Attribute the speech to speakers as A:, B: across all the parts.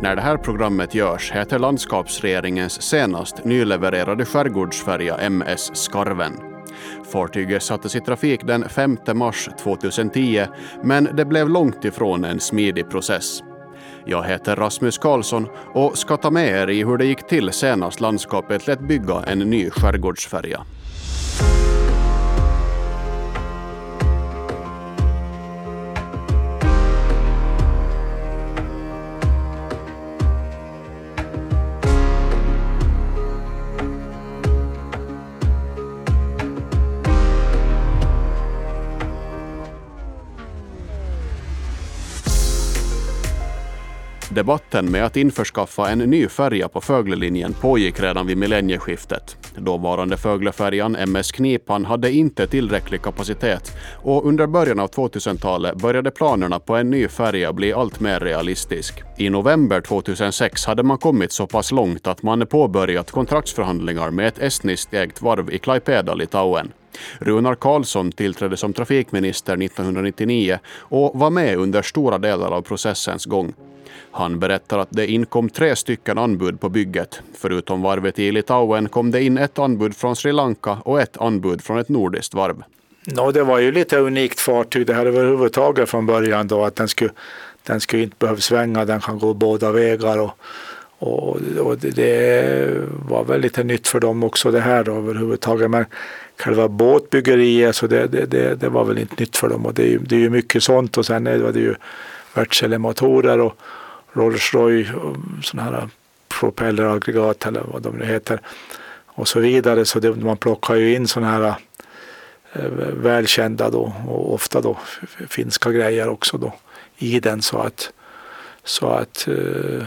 A: När det här programmet görs heter landskapsregeringens senast nylevererade skärgårdsfärja MS Skarven. Fartyget sattes i trafik den 5 mars 2010 men det blev långt ifrån en smidig process. Jag heter Rasmus Karlsson och ska ta med er i hur det gick till senast landskapet lät bygga en ny skärgårdsfärja. Debatten med att införskaffa en ny färja på Föglelinjen pågick redan vid millennieskiftet. Dåvarande Föglefärjan MS Knipan hade inte tillräcklig kapacitet och under början av 2000-talet började planerna på en ny färja bli allt mer realistisk. I november 2006 hade man kommit så pass långt att man påbörjat kontraktsförhandlingar med ett estniskt ägt varv i Klaipeda, Litauen. Runar Karlsson tillträdde som trafikminister 1999 och var med under stora delar av processens gång. Han berättar att det inkom tre stycken anbud på bygget. Förutom varvet i Litauen kom det in ett anbud från Sri Lanka och ett anbud från ett nordiskt varv.
B: No, det var ju lite unikt fartyg det här överhuvudtaget från början då att den skulle, den skulle inte behöva svänga, den kan gå båda vägar och, och, och det, det, var väl lite nytt för dem också det här då överhuvudtaget. Men själva båtbyggeriet så det, det, det, det var väl inte nytt för dem och det är, det är ju mycket sånt och sen var det ju Wärtsilä-motorer och Rolls-Royce, sådana här eh, propelleraggregat eller vad de nu heter och så vidare. Så det, man plockar ju in sådana här eh, välkända då och ofta då finska grejer också då i den så att så att eh,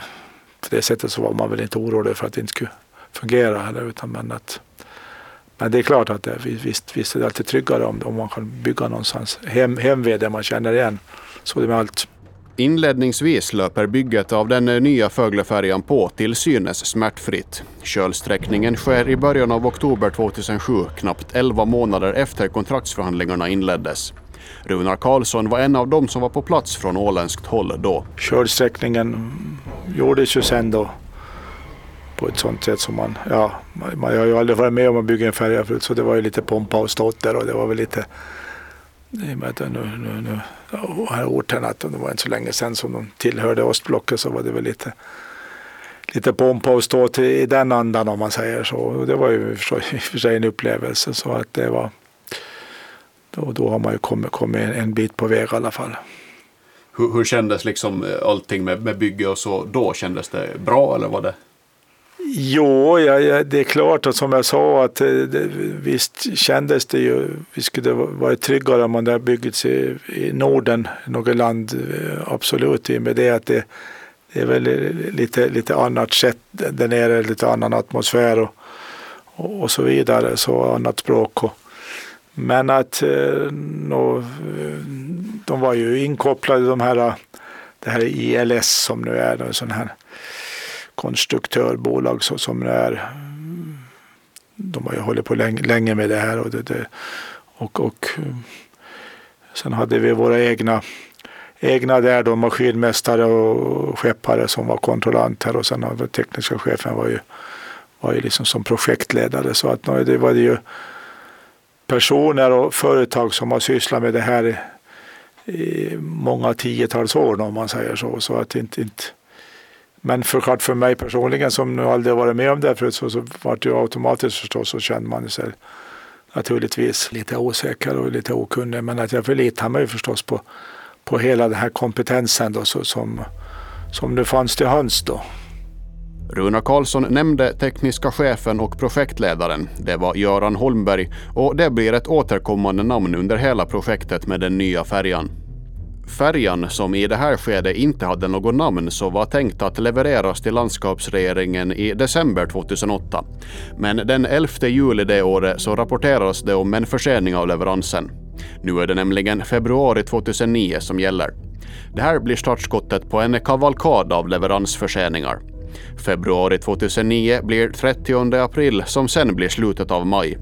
B: på det sättet så var man väl inte orolig för att det inte skulle fungera heller utan men att men det är klart att eh, det, visst, visst är det alltid tryggare om, om man kan bygga någonstans hem, hemved där man känner igen. Så det med allt.
A: Inledningsvis löper bygget av den nya Föglefärjan på till synes smärtfritt. Kölsträckningen sker i början av oktober 2007, knappt 11 månader efter kontraktsförhandlingarna inleddes. Runar Karlsson var en av dem som var på plats från åländskt håll då.
B: Kölsträckningen gjordes ju sen då på ett sånt sätt som man, ja, man, man har ju aldrig varit med om att bygga en färja förut så det var ju lite pompa och ståt där och det var väl lite i och med att nu, nu, nu här orten att det var inte så länge sedan som de tillhörde ostblocket så var det väl lite lite pompa och stå till, i den andan om man säger så. Och det var ju i och för sig en upplevelse så att det var då, då har man ju kommit, kommit en, en bit på väg i alla fall.
A: Hur, hur kändes liksom eh, allting med, med bygge och så då? Kändes det bra eller var det?
B: Jo, ja, ja, det är klart och som jag sa att eh, det, visst kändes det ju, vi skulle varit tryggare om man hade byggt i, i Norden, något land, eh, absolut, i och med det att det, det är väl lite, lite annat sätt där nere, lite annan atmosfär och, och, och så vidare, så annat språk. Och, men att eh, no, de var ju inkopplade de här, det här ILS som nu är en sån här konstruktörbolag så, som det är de har ju hållit på länge, länge med det här och, det, det, och, och eh, sen hade vi våra egna egna där då maskinmästare och skeppare som var kontrollanter och sen den tekniska chefen var ju, var ju liksom som projektledare så att det var det ju personer och företag som har sysslat med det här i många tiotals år om man säger så. Så att inte, inte men för, för mig personligen som nu aldrig varit med om det förut så, så var det ju automatiskt förstås så kände man sig naturligtvis lite osäker och lite okunnig. Men att jag förlitar mig förstås på, på hela den här kompetensen då, så, som, som nu fanns till hands då.
A: Runa Karlsson nämnde tekniska chefen och projektledaren. Det var Göran Holmberg och det blir ett återkommande namn under hela projektet med den nya färjan. Färjan, som i det här skedet inte hade något namn, så var tänkt att levereras till landskapsregeringen i december 2008. Men den 11 juli det året så rapporterades det om en försening av leveransen. Nu är det nämligen februari 2009 som gäller. Det här blir startskottet på en kavalkad av leveransförseningar. Februari 2009 blir 30 april som sen blir slutet av maj.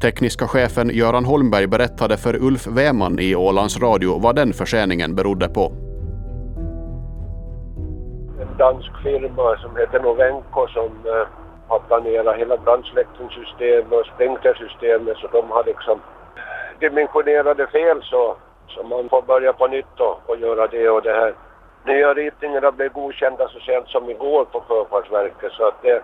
A: Tekniska chefen Göran Holmberg berättade för Ulf Weman i Ålands Radio vad den förseningen berodde på.
C: En dansk firma som heter Novenco som eh, har planerat hela brandsläckningssystemet och sprinklersystemet så de har liksom dimensionerade fel så, så man får börja på nytt och, och göra det och det här. Nya ritningarna blev godkända så sent som igår på Sjöfartsverket så att det,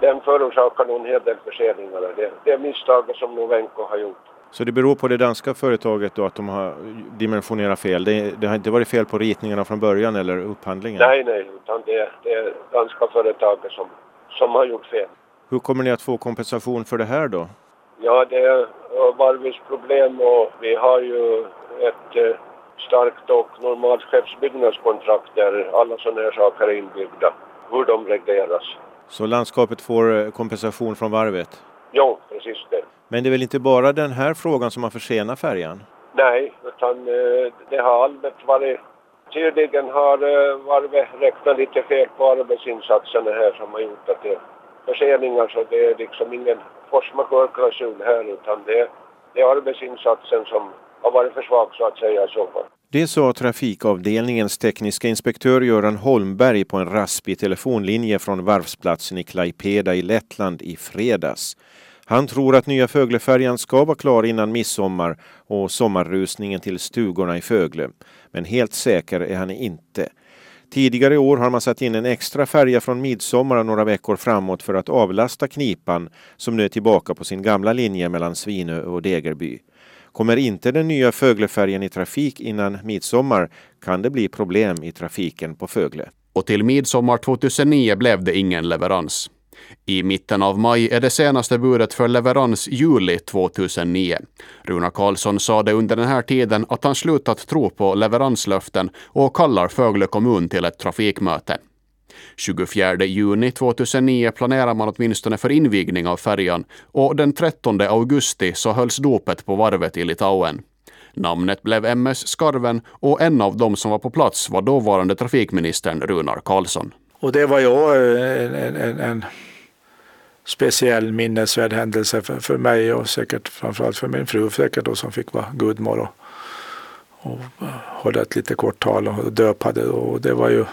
C: den förorsakar nog en hel del förseningar. Det, det är misstaget som Novenco har gjort.
D: Så det beror på det danska företaget då att de har dimensionerat fel? Det, det har inte varit fel på ritningarna från början eller upphandlingen?
C: Nej, nej, utan det, det är danska företaget som, som har gjort fel.
D: Hur kommer ni att få kompensation för det här då?
C: Ja, det är varvets problem och vi har ju ett eh, starkt och normalt skeppsbyggnadskontrakt där alla sådana här saker är inbyggda, hur de regleras.
D: Så landskapet får eh, kompensation från varvet?
C: Ja, precis det.
D: Men det är väl inte bara den här frågan som har försenat färjan?
C: Nej, utan eh, det har allmänt varit... Tydligen har eh, varvet räknat lite fel på arbetsinsatserna här som har gjort att det är förseningar så det är liksom ingen force majeure-klausul här utan det, det är arbetsinsatsen som har varit för svag så att säga i så fall.
D: Det sa trafikavdelningens tekniska inspektör Göran Holmberg på en raspig telefonlinje från varvsplatsen i Klaipeda i Lettland i fredags. Han tror att nya Föglefärjan ska vara klar innan midsommar och sommarrusningen till stugorna i Fögle. Men helt säker är han inte. Tidigare i år har man satt in en extra färja från midsommar några veckor framåt för att avlasta Knipan som nu är tillbaka på sin gamla linje mellan Svinö och Degerby. Kommer inte den nya Föglefärjan i trafik innan midsommar kan det bli problem i trafiken på Fögle.
A: Och till midsommar 2009 blev det ingen leverans. I mitten av maj är det senaste budet för leverans juli 2009. Runa Karlsson sa det under den här tiden att han slutat tro på leveranslöften och kallar Fögle kommun till ett trafikmöte. 24 juni 2009 planerar man åtminstone för invigning av färjan och den 13 augusti så hölls dopet på varvet i Litauen. Namnet blev MS Skarven och en av dem som var på plats var dåvarande trafikministern Runar Karlsson.
B: Och det var ju eh, en, en, en speciell minnesvärd händelse för, för mig och säkert framförallt för min fru säkert då, som fick vara gudmor och, och eh, hålla ett lite kort tal och döpade. Och det var ju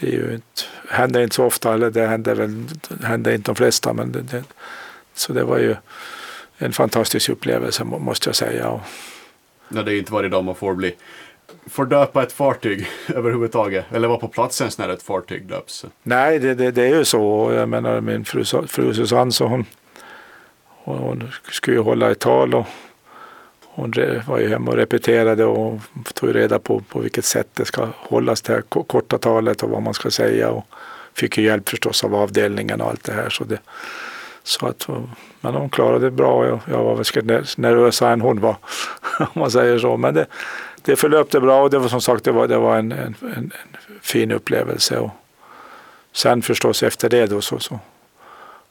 B: det är ju inte, händer inte så ofta, eller det händer väl händer inte de flesta. Men det, det, så det var ju en fantastisk upplevelse måste jag säga. Och,
A: ja, det är inte varje dag man får bli får döpa ett fartyg överhuvudtaget? Eller vara på platsen när ett fartyg döps?
B: Nej, det, det, det, är ju så. Jag menar min fru, fru Susanne så hon, hon, hon skulle ju hålla ett tal och hon var ju hemma och repeterade och tog reda på på vilket sätt det ska hållas det här korta talet och vad man ska säga. Och fick ju hjälp förstås av avdelningen och allt det här. Så det, så att, men hon klarade det bra. Jag, jag var väl nervösare än hon var om man säger så. Men det, det förlöpte bra och det var som sagt det var, det var en, en, en fin upplevelse. Och sen förstås efter det då så, så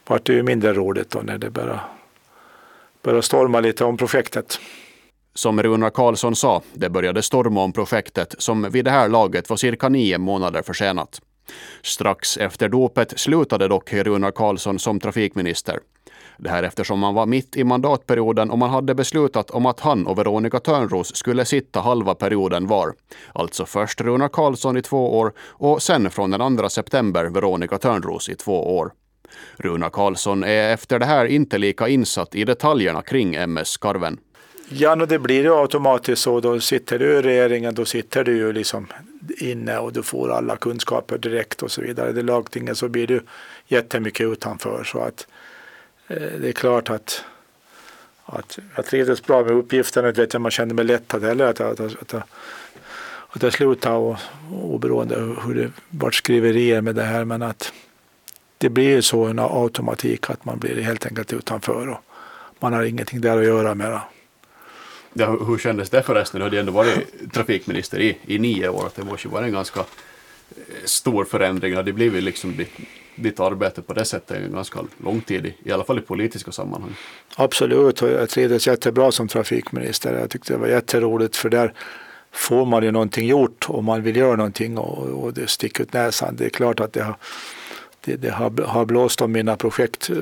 B: var det ju mindre roligt då när det började, började storma lite om projektet.
A: Som Runar Karlsson sa, det började storma om projektet som vid det här laget var cirka nio månader försenat. Strax efter dopet slutade dock Runar Karlsson som trafikminister. Det här eftersom man var mitt i mandatperioden och man hade beslutat om att han och Veronica Törnros skulle sitta halva perioden var. Alltså först Runar Karlsson i två år och sen från den 2 september Veronica Törnros i två år. Runar Karlsson är efter det här inte lika insatt i detaljerna kring MS-skarven.
B: Ja, no, det blir ju automatiskt så. Då sitter du i regeringen, då sitter du ju liksom inne och du får alla kunskaper direkt och så vidare. Det lagtinget så blir du jättemycket utanför. Så att eh, det är klart att, att jag trivdes bra med uppgiften. Att, vet jag, man kände mig lättad heller att, att, att, att, att jag slutade och, oberoende hur det vart skriverier med det här. Men att det blir ju så en automatik att man blir helt enkelt utanför och man har ingenting där att göra med.
A: Ja, hur kändes det förresten? Du hade ju ändå varit trafikminister i, i nio år. Det måste ju vara en ganska eh, stor förändring. Det blivit liksom ditt, ditt arbete på det sättet en ganska lång tid, i, i alla fall i politiska sammanhang.
B: Absolut, och jag trivdes jättebra som trafikminister. Jag tyckte det var jätteroligt för där får man ju någonting gjort om man vill göra någonting och, och det sticker ut näsan. Det är klart att det har, det, det har, har blåst om mina projekt eh,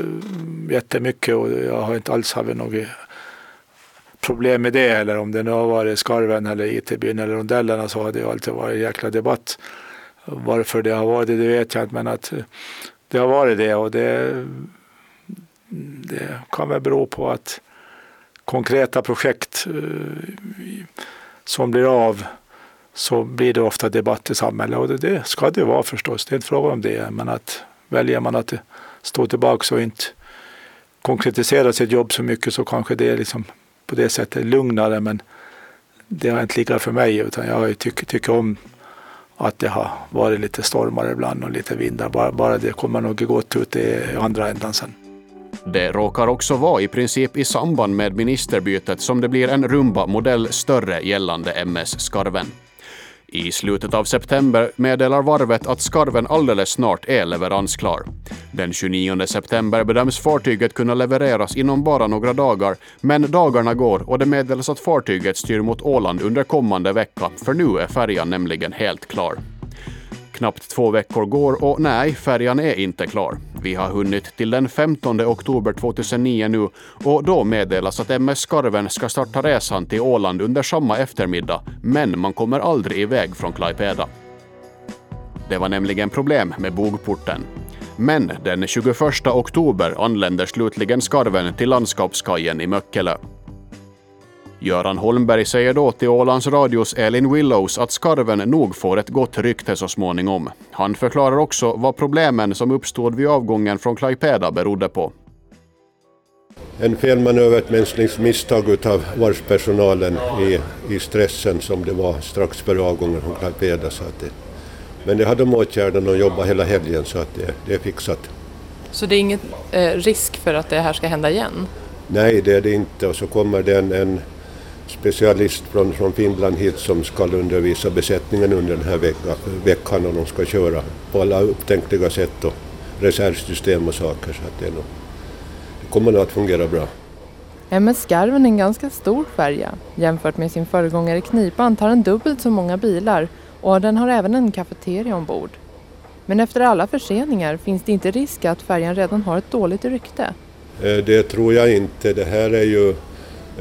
B: jättemycket och jag har inte alls haft något problem med det eller om det nu har varit skarven eller IT-byn eller rondellerna så har det alltid varit en jäkla debatt varför det har varit det, det vet jag inte, men att det har varit det och det, det kan väl bero på att konkreta projekt eh, som blir av så blir det ofta debatt i samhället och det, det ska det vara förstås. Det är inte fråga om det. Men att väljer man att stå tillbaka och inte konkretisera sitt jobb så mycket så kanske det liksom på det sättet lugnare. Men det har inte lika för mig utan jag tycker, tyck om att det har varit lite stormar ibland och lite vindar. Bara, bara det kommer nog gott ut i andra ändan sen.
A: Det råkar också vara i princip i samband med ministerbytet som det blir en Rumba-modell större gällande MS Skarven. I slutet av september meddelar varvet att skarven alldeles snart är leveransklar. Den 29 september bedöms fartyget kunna levereras inom bara några dagar, men dagarna går och det meddelas att fartyget styr mot Åland under kommande vecka, för nu är färjan nämligen helt klar. Knappt två veckor går och nej, färjan är inte klar. Vi har hunnit till den 15 oktober 2009 nu och då meddelas att MS Skarven ska starta resan till Åland under samma eftermiddag, men man kommer aldrig iväg från Klaipeda. Det var nämligen problem med bogporten. Men den 21 oktober anländer slutligen skarven till landskapskajen i Möckelö. Göran Holmberg säger då till Ålands Radios Elin Willows att skarven nog får ett gott rykte så småningom. Han förklarar också vad problemen som uppstod vid avgången från Klaipeda berodde på.
E: En felmanöver, ett mänskligt misstag av varvspersonalen i, i stressen som det var strax före avgången från Klaipeda. Så att det, men det hade de åtgärdat och jobbat hela helgen så att det, det är fixat.
F: Så det är ingen eh, risk för att det här ska hända igen?
E: Nej, det är det inte. Och så kommer det en, en specialist från, från Finland hit som ska undervisa besättningen under den här vecka, veckan och de ska köra på alla upptänkliga sätt och reservsystem och saker. Så att det, nog, det kommer nog att fungera bra.
F: MS Skarven är en ganska stor färja. Jämfört med sin föregångare Knipan tar den dubbelt så många bilar och den har även en kafeteria ombord. Men efter alla förseningar finns det inte risk att färjan redan har ett dåligt rykte?
E: Eh, det tror jag inte. Det här är ju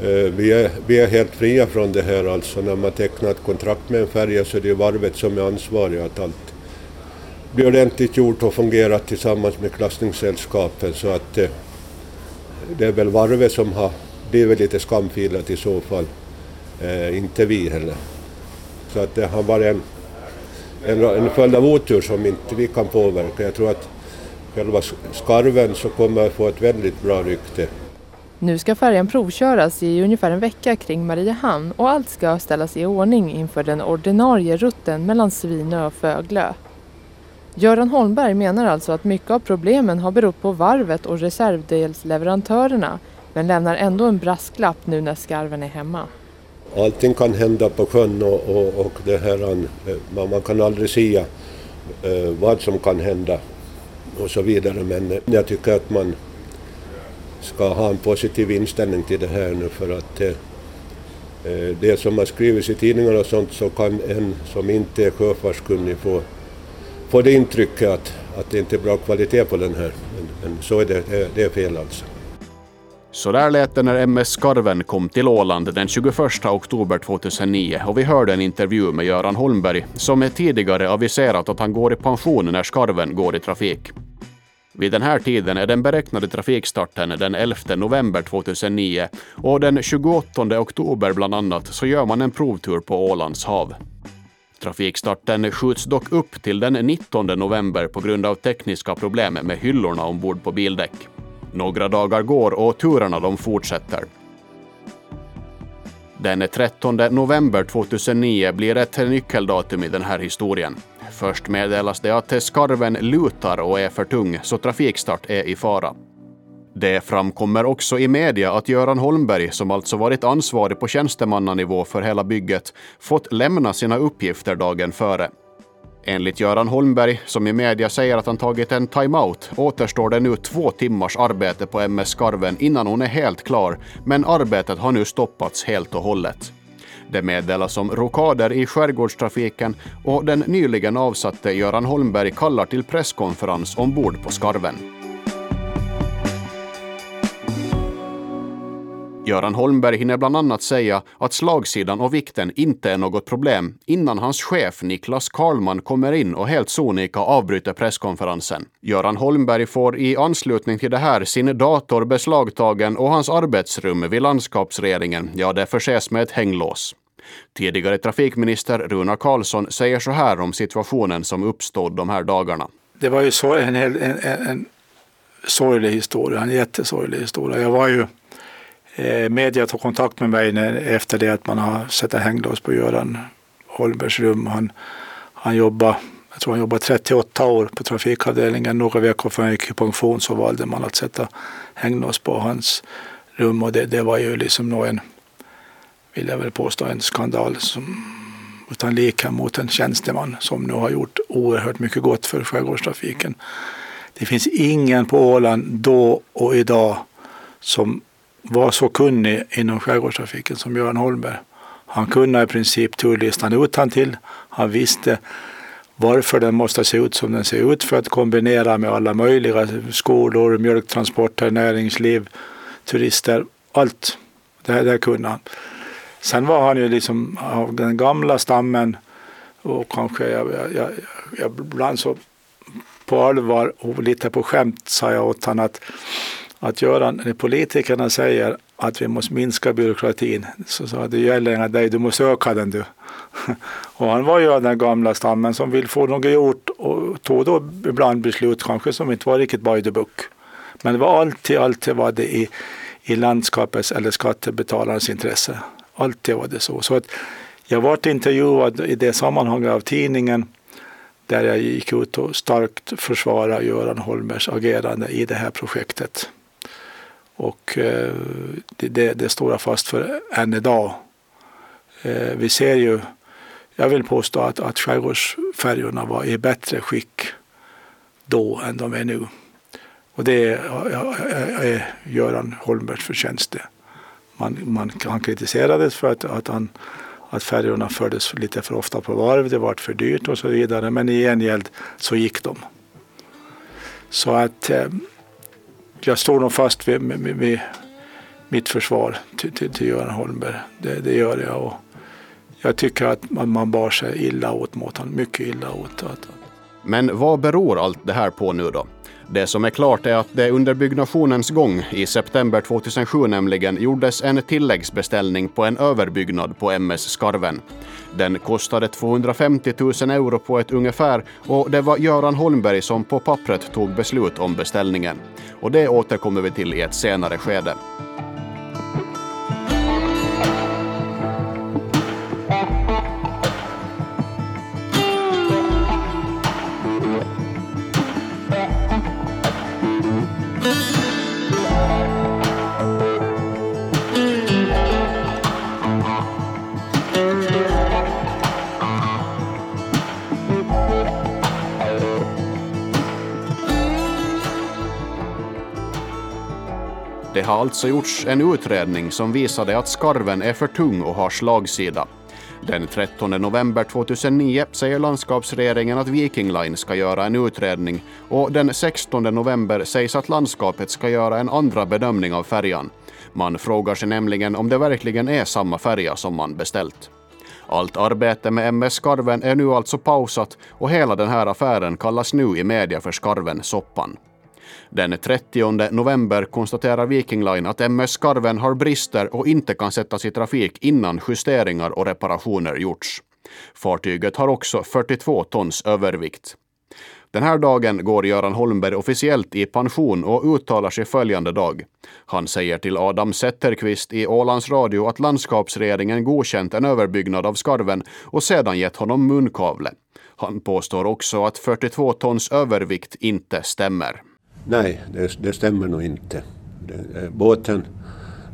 E: Eh, vi är, vi är helt fria från det här alltså. När man tecknar ett kontrakt med en färja så är det varvet som är ansvariga att allt blir ordentligt gjort och fungerar tillsammans med klassningssällskapen så att eh, det är väl varvet som har blivit lite skamfilat i så fall. Eh, inte vi heller. Så att det har varit en, en, en följd av otur som inte vi kan påverka. Jag tror att själva skarven så kommer att få ett väldigt bra rykte
F: nu ska färjan provköras i ungefär en vecka kring Mariehamn och allt ska ställas i ordning inför den ordinarie rutten mellan Svinö och Föglö. Göran Holmberg menar alltså att mycket av problemen har berott på varvet och reservdelsleverantörerna men lämnar ändå en brasklapp nu när skarven är hemma.
E: Allting kan hända på sjön och, och, och det här, eh, man kan aldrig säga eh, vad som kan hända och så vidare men jag tycker att man ska ha en positiv inställning till det här nu för att eh, eh det som har skrivits i tidningarna och sånt så kan en som inte är sjöfartskunnig få, få det intrycket att, att det inte är bra kvalitet på den här. Men, men så är det, det är fel alltså.
A: Så där lät det när MS Skarven kom till Åland den 21 oktober 2009 och vi hörde en intervju med Göran Holmberg som tidigare aviserat att han går i pension när Skarven går i trafik. Vid den här tiden är den beräknade trafikstarten den 11 november 2009 och den 28 oktober bland annat så gör man en provtur på Ålands hav. Trafikstarten skjuts dock upp till den 19 november på grund av tekniska problem med hyllorna ombord på bildäck. Några dagar går och turerna de fortsätter. Den 13 november 2009 blir ett nyckeldatum i den här historien. Först meddelas det att skarven lutar och är för tung, så trafikstart är i fara. Det framkommer också i media att Göran Holmberg, som alltså varit ansvarig på tjänstemannanivå för hela bygget, fått lämna sina uppgifter dagen före. Enligt Göran Holmberg, som i media säger att han tagit en timeout, återstår det nu två timmars arbete på MS Skarven innan hon är helt klar, men arbetet har nu stoppats helt och hållet. Det meddelas om rokader i skärgårdstrafiken och den nyligen avsatte Göran Holmberg kallar till presskonferens ombord på Skarven. Göran Holmberg hinner bland annat säga att slagsidan och vikten inte är något problem innan hans chef Niklas Karlman kommer in och helt sonika avbryter presskonferensen. Göran Holmberg får i anslutning till det här sin dator beslagtagen och hans arbetsrum vid landskapsregeringen, ja det förses med ett hänglås. Tidigare trafikminister Runar Karlsson säger så här om situationen som uppstod de här dagarna.
B: Det var ju så en, en, en, en sorglig historia, en jättesorglig historia. Jag var ju eh, media tog kontakt med mig när, efter det att man har sett en hänglås på Göran Holmbergs rum. Han, han jobbade, jag tror han jobbade 38 år på trafikavdelningen. Några veckor före han gick i pension så valde man att sätta hänglås på hans rum och det, det var ju liksom nog en, vill jag väl påstå, en skandal som utan lika mot en tjänsteman som nu har gjort oerhört mycket gott för skärgårdstrafiken. Det finns ingen på Åland då och idag som var så kunnig inom skärgårdstrafiken som Göran Holmberg. Han kunde i princip turlistan utan till. Han visste varför den måste se ut som den ser ut för att kombinera med alla möjliga skolor, mjölktransporter, näringsliv, turister, allt. Det här, det här kunde han. Sen var han ju liksom av den gamla stammen och kanske jag, jag, jag, jag ibland så på allvar och lite på skämt sa jag åt honom att, att Göran, när politikerna säger att vi måste minska byråkratin så sa det gäller inte dig, du måste öka den du. och han var ju av den gamla stammen som vill få något gjort och tog då ibland beslut kanske som inte var riktigt by the book. Men det var alltid, alltid var det i, i landskapets eller skattebetalarnas intresse. Alltid var det så. så att jag var intervjuad i det sammanhanget av tidningen där jag gick ut och starkt försvarade Göran Holmers agerande i det här projektet. Och eh, det, det, det, står jag fast för än idag. Eh, vi ser ju, jag vill påstå att, att skärgårdsfärjorna var i bättre skick då än de är nu. Och det är, är Göran Holmbergs förtjänst. Man, man, han kritiserades för att, att han att färjorna fördes lite för ofta på varv, det var för dyrt och så vidare. Men i gengäld så gick de. Så att eh, jag står nog fast vid, vid, vid mitt försvar till, till, till Göran Holmberg. Det, det, gör jag. Och jag tycker att man, man bar sig illa åt mot honom, mycket illa åt.
A: Men vad beror allt det här på nu då? Det som är klart är att det under byggnationens gång, i september 2007 nämligen, gjordes en tilläggsbeställning på en överbyggnad på MS Skarven. Den kostade 250 000 euro på ett ungefär och det var Göran Holmberg som på pappret tog beslut om beställningen. Och det återkommer vi till i ett senare skede. Har alltså gjorts en utredning som visade att skarven är för tung och har slagsida. Den 13 november 2009 säger landskapsregeringen att Viking Line ska göra en utredning och den 16 november sägs att landskapet ska göra en andra bedömning av färjan. Man frågar sig nämligen om det verkligen är samma färja som man beställt. Allt arbete med MS Skarven är nu alltså pausat och hela den här affären kallas nu i media för Skarven-soppan. Den 30 november konstaterar Viking Line att MS Skarven har brister och inte kan sättas i trafik innan justeringar och reparationer gjorts. Fartyget har också 42 tons övervikt. Den här dagen går Göran Holmberg officiellt i pension och uttalar sig följande dag. Han säger till Adam Zetterqvist i Ålands Radio att landskapsregeringen godkänt en överbyggnad av skarven och sedan gett honom munkavle. Han påstår också att 42 tons övervikt inte stämmer.
E: Nej, det, det stämmer nog inte. Det, båten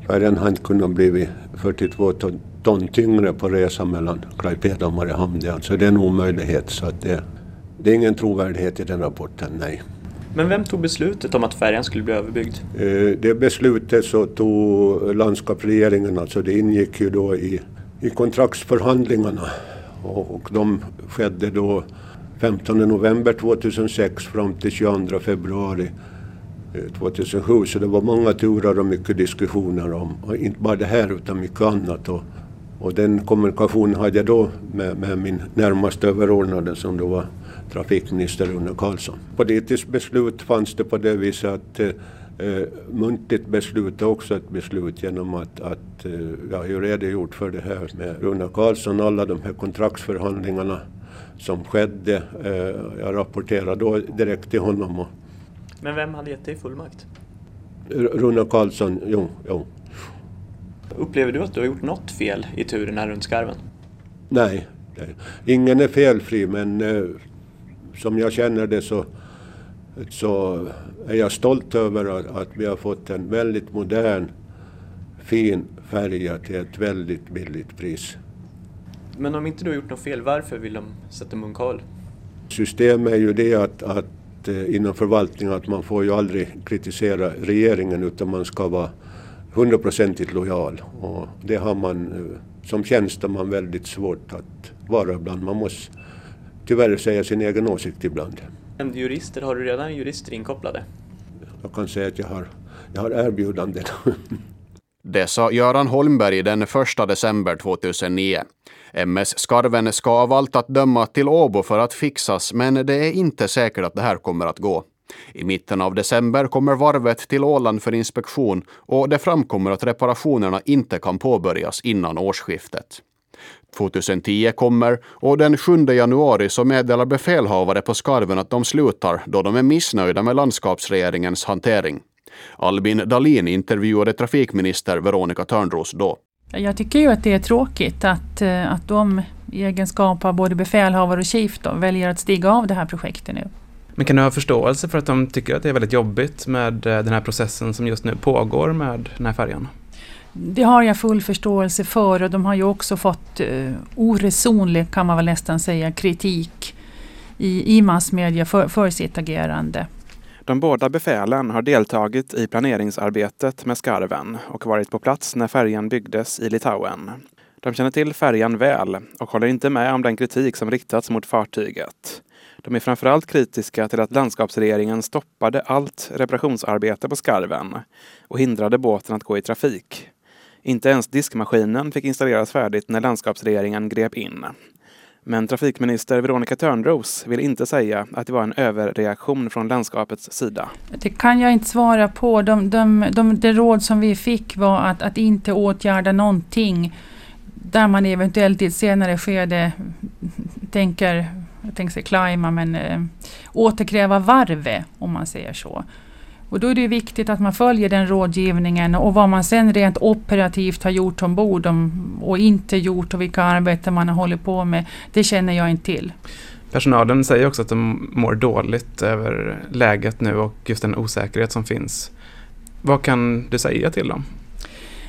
E: färjan har inte kunnat bli 42 ton, ton tyngre på resan mellan Klaipeda och Mariehamn. Det, alltså, det är en omöjlighet. Så att det, det är ingen trovärdighet i den rapporten, nej.
G: Men vem tog beslutet om att färjan skulle bli överbyggd?
E: Eh, det beslutet så tog landskapsregeringen, alltså det ingick ju då i, i kontraktsförhandlingarna och, och de skedde då 15 november 2006 fram till 22 februari eh, 2007 så det var många turer och mycket diskussioner om och inte bara det här utan mycket annat. Och, och den kommunikationen hade jag då med, med min närmaste överordnade som då var trafikminister Rune Karlsson. Politiskt beslut fanns det på det viset att eh, eh muntligt beslut är också ett beslut genom att, att eh, jag har ju redogjort för det här med Rune Karlsson, alla de här kontraktsförhandlingarna som skedde. Eh, jag rapporterade då direkt till honom. Och,
G: Men vem hade gett dig fullmakt?
E: Rune Karlsson, jo, jo.
G: Upplever du att du har gjort något fel i turerna runt skarven?
E: Nej, ingen är felfri men eh, som jag känner det så, så är jag stolt över att, att vi har fått en väldigt modern, fin färja till ett väldigt billigt pris.
G: Men om inte du har gjort något fel, varför vill de sätta munkavle?
E: Systemet är ju det att, att eh, inom förvaltningen att man får ju aldrig kritisera regeringen utan man ska vara hundraprocentigt lojal. Och det har man eh, som tjänsteman väldigt svårt att vara ibland. Man måste tyvärr säga sin egen åsikt ibland.
G: Nämnde jurister, har du redan jurister inkopplade?
E: Jag kan säga att jag har, jag har erbjudanden.
A: Det sa Göran Holmberg den 1 december 2009. MS Skarven ska av allt att döma till Åbo för att fixas, men det är inte säkert att det här kommer att gå. I mitten av december kommer varvet till Åland för inspektion och det framkommer att reparationerna inte kan påbörjas innan årsskiftet. 2010 kommer och den 7 januari så meddelar befälhavare på Skarven att de slutar då de är missnöjda med landskapsregeringens hantering. Albin Dalin intervjuade trafikminister Veronica Törnros då.
H: Jag tycker ju att det är tråkigt att, eh, att de i egenskap av både befälhavare och chief då, väljer att stiga av det här projektet nu.
I: Men kan du ha förståelse för att de tycker att det är väldigt jobbigt med eh, den här processen som just nu pågår med den här färjan?
H: Det har jag full förståelse för och de har ju också fått eh, oresonlig, kan man väl nästan säga, kritik i, i massmedia för, för sitt agerande.
I: De båda befälen har deltagit i planeringsarbetet med skarven och varit på plats när färjan byggdes i Litauen. De känner till färjan väl och håller inte med om den kritik som riktats mot fartyget. De är framförallt kritiska till att landskapsregeringen stoppade allt reparationsarbete på skarven och hindrade båten att gå i trafik. Inte ens diskmaskinen fick installeras färdigt när landskapsregeringen grep in. Men trafikminister Veronica Törnros vill inte säga att det var en överreaktion från landskapets sida.
H: Det kan jag inte svara på. De, de, de, det råd som vi fick var att, att inte åtgärda någonting där man eventuellt i ett senare skede tänker, jag tänker säga klima, men äh, återkräva varvet om man säger så. Och då är det viktigt att man följer den rådgivningen och vad man sen rent operativt har gjort ombord och inte gjort och vilka arbeten man har hållit på med, det känner jag inte till.
I: Personalen säger också att de mår dåligt över läget nu och just den osäkerhet som finns. Vad kan du säga till dem?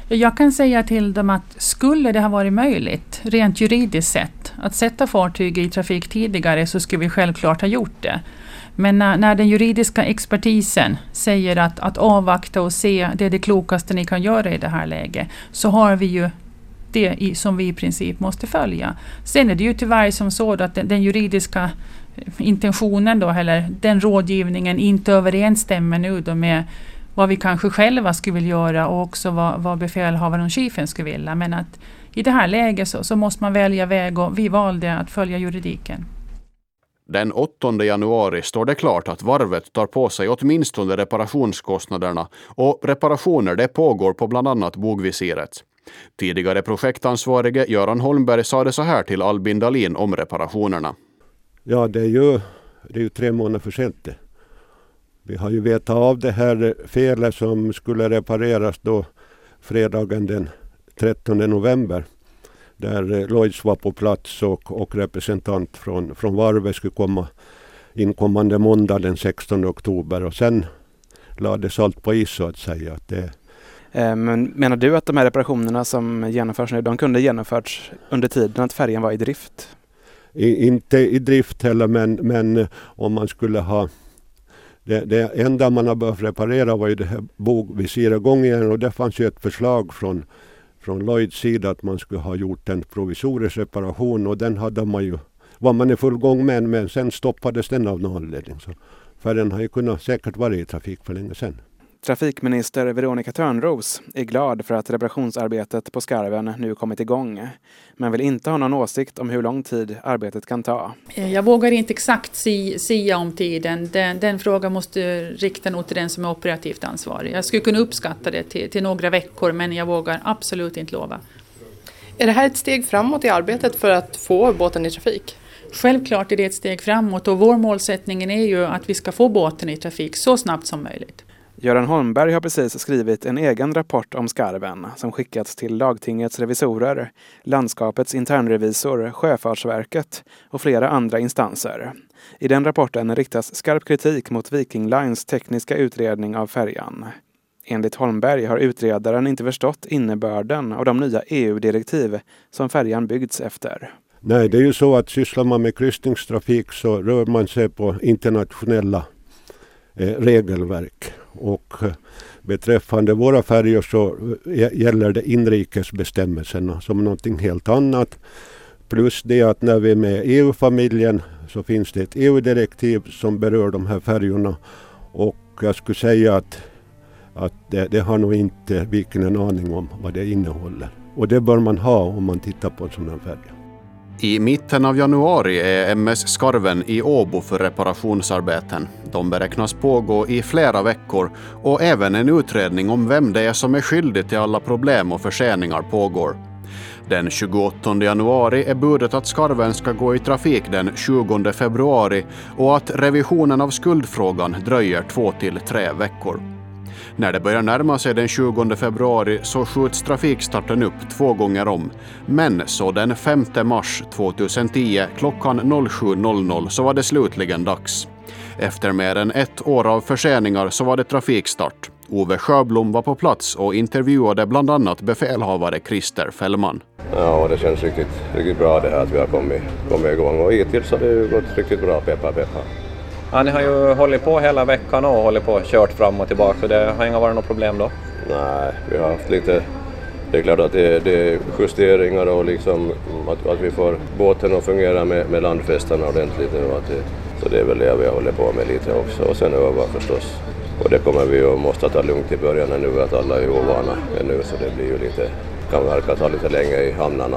H: Jag kan säga till dem att skulle det ha varit möjligt, rent juridiskt sett, att sätta fartyg i trafik tidigare så skulle vi självklart ha gjort det. Men när, när, den juridiska expertisen säger att, att avvakta och se, det är det klokaste ni kan göra i det här läget, så har vi ju det i, som vi i princip måste följa. Sen är det ju tyvärr som så att den, den juridiska intentionen då, eller den rådgivningen inte överensstämmer nu då med vad vi kanske själva skulle vilja göra och också vad, vad befälhavaren och chefen skulle vilja. Men att i det här läget så, så måste man välja väg och vi valde att följa juridiken.
A: Den 8 januari står det klart att varvet tar på sig åtminstone reparationskostnaderna och reparationer det pågår på bland annat bogvisiret. Tidigare projektansvarige Göran Holmberg sa det så här till Albin Dalin om reparationerna.
E: Ja, det är ju, det är ju tre månader för sent. Vi har ju vetat av det här felet som skulle repareras då fredagen den 13 november där eh, Lloyds var på plats och, och representant från, från varvet skulle komma inkommande måndag den 16 oktober och sen lades allt på is så att säga. Att det...
I: Eh, men menar du att de här reparationerna som genomförs nu, de kunde genomförts under tiden att färjan var i drift?
E: I, inte i drift heller men, men om man skulle ha det, det enda man har behövt reparera var ju det här bogvisirgången och det fanns ju ett förslag från från Lloyds sida att man skulle ha gjort en provisorisk reparation och den hade man ju, var man i full gång med men sen stoppades den av någon anledning. Så färjan har ju kunnat säkert varit i trafik för länge sedan.
I: Trafikminister Veronica Törnros är glad för att reparationsarbetet på skarven nu kommit igång, men vill inte ha någon åsikt om hur lång tid arbetet kan ta.
H: Jag vågar inte exakt sia om tiden. Den, den frågan måste rikta nog till den som är operativt ansvarig. Jag skulle kunna uppskatta det till, till några veckor, men jag vågar absolut inte lova.
F: Är det här ett steg framåt i arbetet för att få båten i trafik?
H: Självklart är det ett steg framåt och vår målsättning är ju att vi ska få båten i trafik så snabbt som möjligt.
I: Göran Holmberg har precis skrivit en egen rapport om skarven som skickats till lagtingets revisorer, landskapets internrevisor, Sjöfartsverket och flera andra instanser. I den rapporten riktas skarp kritik mot Viking Lines tekniska utredning av färjan. Enligt Holmberg har utredaren inte förstått innebörden av de nya EU-direktiv som färjan byggts efter.
E: Nej, det är ju så att sysslar man med kryssningstrafik så rör man sig på internationella eh, regelverk. Och eh, beträffande våra färjor så eh, gäller det inrikesbestämmelserna som någonting helt annat. Plus det att när vi är med i EU-familjen så finns det ett EU-direktiv som berör de här färjorna. Och jag skulle säga att, att det, det har nog inte Viken en aning om vad det innehåller. Och det bör man ha om man tittar på en sån här färja.
A: I mitten av januari är MS Skarven i Åbo för reparationsarbeten. De beräknas pågå i flera veckor och även en utredning om vem det är som är skyldig till alla problem och förseningar pågår. Den 28 januari är budet att skarven ska gå i trafik den 20 februari och att revisionen av skuldfrågan dröjer två till tre veckor. När det börjar närma sig den 20 februari så skjuts trafikstarten upp två gånger om. Men så den 5 mars 2010 klockan 07.00 så var det slutligen dags. Efter mer än ett år av förseningar så var det trafikstart. Ove Sjöblom var på plats och intervjuade bland annat befälhavare Christer Fällman.
J: Ja, det känns riktigt, riktigt bra det här att vi har kommit, kommit igång och hittills har det gått riktigt bra, peppa peppa.
G: Ni har ju hållit på hela veckan och hållit på och kört fram och tillbaka så det har inga varit något problem då?
J: Nej, vi har haft lite... Det är klart att det, det är justeringar och liksom att, att vi får båten att fungera med, med landfästarna ordentligt nu. Att det, så det är väl det vi håller på med lite också och sen öva förstås. Och det kommer vi att måste ta lugnt i början nu att alla är ovana ännu så det blir ju lite, kan verka ta lite länge i hamnarna.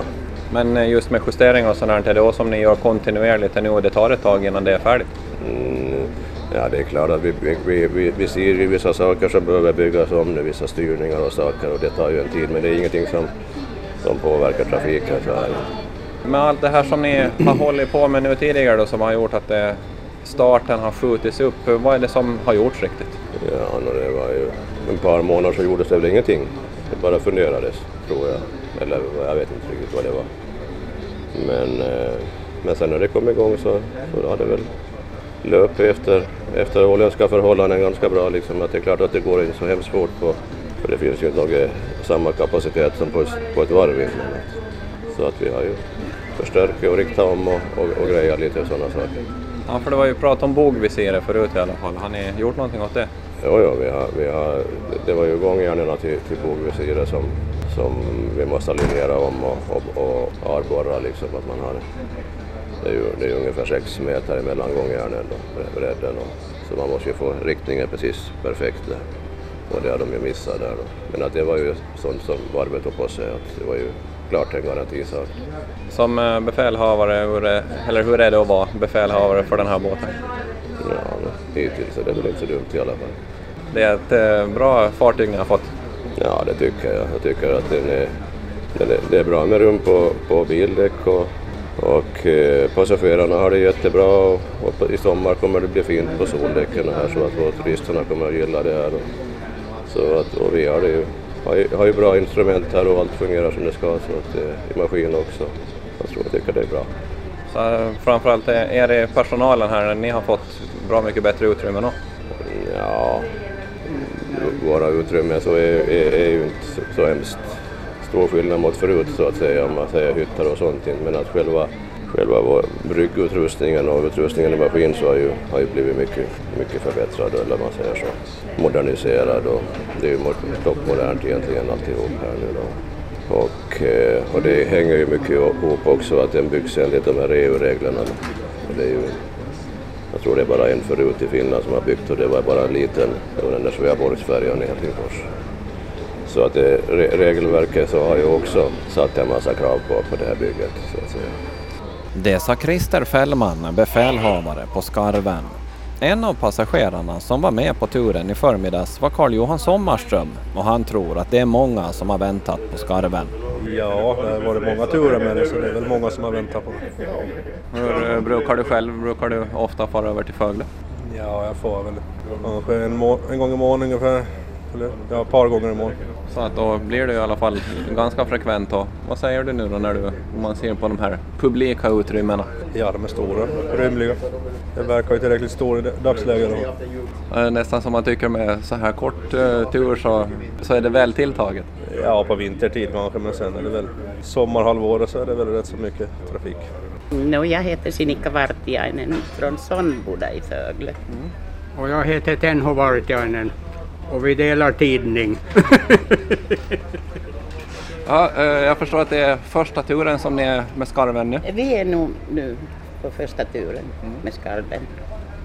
G: Men just med justeringar och sånt här, är det som ni gör kontinuerligt nu och det tar ett tag innan det är färdigt?
J: Mm, ja, det är klart att vi, vi, vi, vi ser ju vissa saker som behöver byggas om nu, vissa styrningar och saker och det tar ju en tid men det är ingenting som, som påverkar trafiken. Så här.
G: Med allt det här som ni har hållit på med nu tidigare då, som har gjort att det, starten har skjutits upp, vad är det som har gjorts riktigt?
J: Ja, det var ju ett par månader så gjordes det väl ingenting. Det bara funderades, tror jag. Eller jag vet inte riktigt vad det var. Men, eh, men sen när det kom igång så, så har det väl löp efter, efter åländska förhållanden ganska bra. Liksom. Att det är klart att det går inte så hemskt fort på, för det finns ju inte samma kapacitet som på, på ett varv. Så att vi har ju förstärkt och riktat om och, och, och grejat lite sådana saker.
G: Ja, för det var ju prat om bogvisiret förut i alla fall. Har ni gjort någonting åt det?
J: Jo, jo vi har, vi har, det var ju gångjärnen till, till bogvisiret som, som vi måste linjera om och, och, och arborra liksom att man har det är ju det är ungefär sex meter emellan gångjärnen och bredden. Och, så man måste ju få riktningen precis perfekt där. Och det har de ju missat där då. Men att det var ju sånt som varvet tog på sig, att det var ju klart en garantisak.
G: Som eh, befälhavare, eller hur är det att vara befälhavare för den här båten?
J: Ja, hittills är det väl inte så dumt i alla fall.
G: Det är ett eh, bra fartyg ni har fått?
J: Ja, det tycker jag. Jag tycker att den är, det är bra med rum på, på bildäck och och eh, passagerarna har det jättebra och, och, i sommar kommer det bli fint på soldäcken här så att turisterna kommer att gilla det här. Och, så att, och vi har, det ju, har, ju, har ju bra instrument här och allt fungerar som det ska så att, eh, i maskin också. Jag tror jag tycker det är bra.
G: Så framförallt är det personalen här, ni har fått bra mycket bättre utrymme nu?
J: Ja, våra utrymmen så är, är, är ju inte så, så hemskt stor skillnad mot förut så att säga om man säger hyttar och sånt. Men att själva, själva bryggutrustningen och utrustningen i maskin så har ju, har ju blivit mycket, mycket förbättrad eller man säger så. Moderniserad och det är ju toppmodernt egentligen alltihop här nu då. Och, eh, och det hänger ju mycket ihop också att den byggs enligt de här EU-reglerna. Det är ju Jag tror det är bara en förut i Finland som har byggt och det var bara en liten, det var den där Sveaborgsfärjan i Helsingfors. Så att det, regelverket så har ju också satt en massa krav på, på det här bygget. Så att säga.
G: Det sa Christer Fällman, befälhavare på Skarven. En av passagerarna som var med på turen i förmiddags var Carl-Johan Sommarström och han tror att det är många som har väntat på Skarven.
K: Ja, det har varit många turer med det så det är väl många som har väntat på det.
G: Hur eh, brukar du själv, brukar du ofta fara över till Fögle?
K: Ja, jag får väl kanske en, en gång i månaden ungefär. Eller ja, ett par gånger i månaden.
G: Så att då blir det i alla fall ganska frekvent. Och vad säger du nu då när du, om man ser på de här publika utrymmena?
K: Ja, de är stora, rymliga. Det verkar ju tillräckligt stor i dagsläget.
G: Då. Nästan som man tycker med så här kort uh, tur så, så är det väl tilltaget.
K: Ja, på vintertid kanske, men sen är det väl sommarhalvåret så är det väl rätt så mycket trafik.
L: No, jag heter Sinikka Vartiainen från Sonnboda i Fögle. Mm.
M: Och jag heter Tenho Vartiainen och vi delar tidning.
G: ja, eh, jag förstår att det är första turen som ni är med skarven nu?
L: Vi är nog nu på första turen mm. med skarven.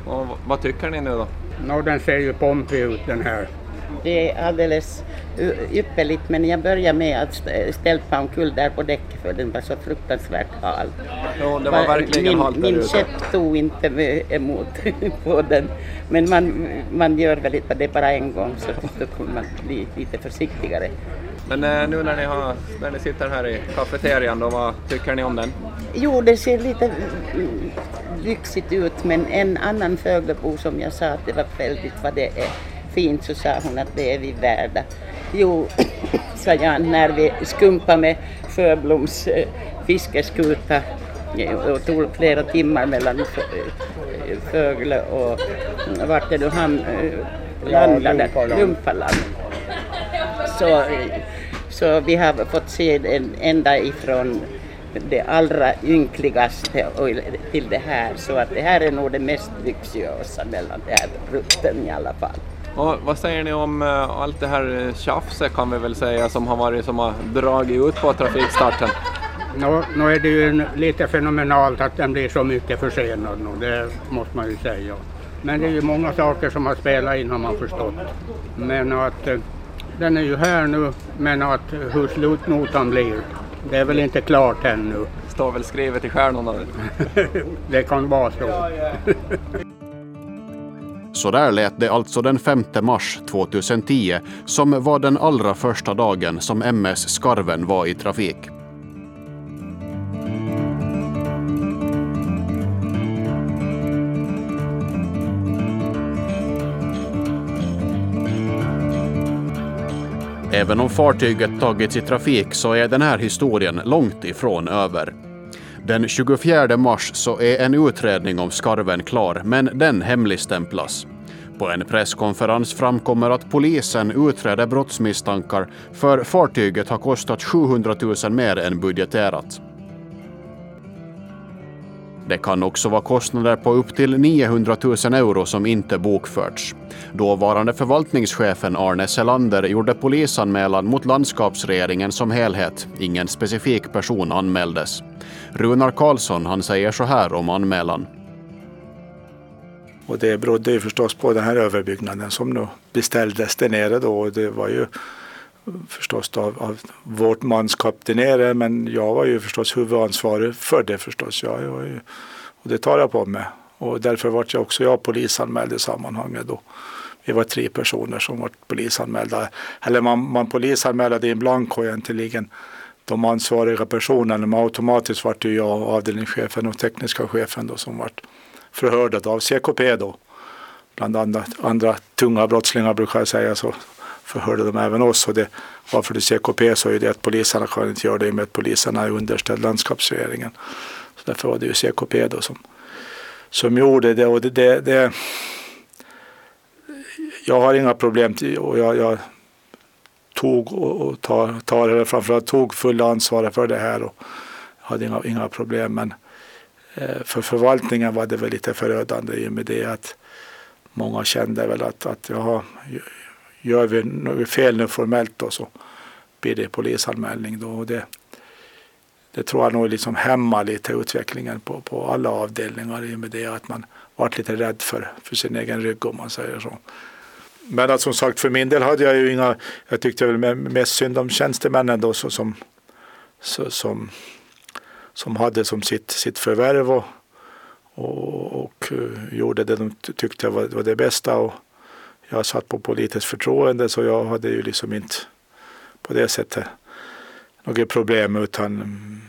G: Och vad tycker ni nu då?
M: No, den ser ju pompig ut den här.
L: Det är alldeles ypperligt men jag började med att stälpa omkull där på däcket för den var så fruktansvärt hal.
G: Ja, det var verkligen
L: min, Min käpp tog inte emot på den. Men man, man gör väl inte det bara en gång så då kommer man bli lite försiktigare.
G: Men eh, nu när ni, har, när ni sitter här i kafeterian, då, vad tycker ni om den?
L: Jo, det ser lite lyxigt ut men en annan Föglebo som jag sa att det var väldigt vad det är fint så sa hon att det är vi värda. Jo, sa jag när vi skumpade med Sjöbloms äh, fiskeskuta och tog flera timmar mellan Fögle och vart det nu han äh, landade, Lumpaland. Så, så vi har fått se den ända ifrån det allra ynkligaste och till det här så att det här är nog det mest lyxiösa mellan de här rutten i alla fall.
G: Och vad säger ni om uh, allt det här tjafset kan vi väl säga som har varit som har dragit ut på trafikstarten?
M: Nu, nu är det ju lite fenomenalt att den blir så mycket försenad nu, det måste man ju säga. Men det är ju många saker som har spelat in har man förstått. Men att uh, den är ju här nu, men att hur slutnotan blir, det är väl inte klart ännu.
G: Står väl skrivet i stjärnorna?
M: det kan vara så.
A: Så där lät det alltså den 5 mars 2010 som var den allra första dagen som MS Skarven var i trafik. Även om fartyget tagits i trafik så är den här historien långt ifrån över. Den 24 mars så är en utredning om skarven klar, men den hemligstämplas. På en presskonferens framkommer att polisen utreder brottsmisstankar för fartyget har kostat 700 000 mer än budgeterat. Det kan också vara kostnader på upp till 900 000 euro som inte bokförts. Dåvarande förvaltningschefen Arne Selander gjorde polisanmälan mot landskapsregeringen som helhet. Ingen specifik person anmäldes. Runar Karlsson han säger så här om anmälan.
B: Och det berodde ju förstås på den här överbyggnaden som nu beställdes där nere då. Det var ju förstås av, av vårt manskap där nere men jag var ju förstås huvudansvarig för det förstås. Jag, jag ju, och det tar jag på mig. Och därför var jag också jag polisanmäld i sammanhanget då. Vi var tre personer som var polisanmälda. Eller man, man polisanmälde in blanko egentligen de ansvariga personerna. Men automatiskt var det jag, avdelningschefen och tekniska chefen då som vart förhörda av CKP då. Bland andra, andra tunga brottslingar brukar jag säga så förhörde de även oss. Och det, varför det CKP så är det att poliserna kan inte göra det med att poliserna är underställd landskapsregeringen. Så därför var det ju CKP då som, som gjorde det. Och det, det, det jag har inga problem till, och jag, jag tog och tar, tar eller framförallt tog fulla ansvaret för det här och hade inga, inga problem. Men eh, för förvaltningen var det väl lite förödande i och med det att många kände väl att, att jaha, gör vi något fel nu formellt då så blir det polisanmälning då. Och det, det tror jag nog liksom hämmar lite utvecklingen på, på alla avdelningar i och med det att man varit lite rädd för, för sin egen rygg om man säger så. Men att som sagt för min del hade jag ju inga, jag tyckte väl mest synd om tjänstemännen då så, som, så, som, som hade som sitt, sitt förvärv och, och, och eh, gjorde det de tyckte var, var det bästa. Och jag satt på politiskt förtroende så jag hade ju liksom inte på det sättet något problem utan mm,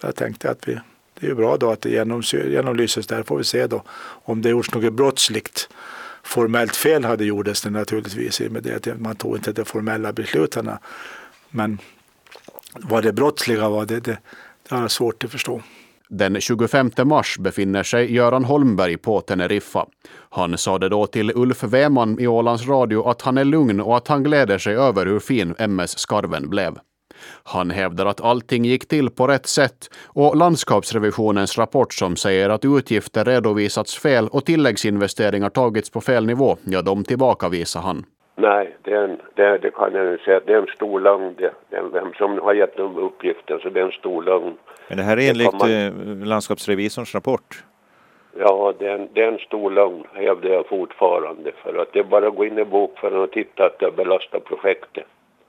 B: jag tänkte att vi, det är bra då att det genomlyses där får vi se då om det gjorts något brottsligt. Formellt fel hade gjordes det naturligtvis i med det att man tog inte de formella besluten. Men vad det brottsliga var, det, det, det har jag svårt att förstå.
A: Den 25 mars befinner sig Göran Holmberg på Teneriffa. Han sade då till Ulf Weman i Ålands Radio att han är lugn och att han gläder sig över hur fin MS Skarven blev. Han hävdar att allting gick till på rätt sätt och landskapsrevisionens rapport som säger att utgifter redovisats fel och tilläggsinvesteringar tagits på fel nivå, ja, de tillbakavisar han.
C: Nej, det, en, det, det kan jag säga. Det är en stor lögn. Det, det vem som har gett dem uppgiften, så det är en stor lögn.
N: Men det här är enligt man... Eh, landskapsrevisorns rapport?
C: Ja, det är, en, det är en stor lögn, hävdar jag fortfarande. För att det är bara att gå in i bokföringen och titta att det belastar projektet.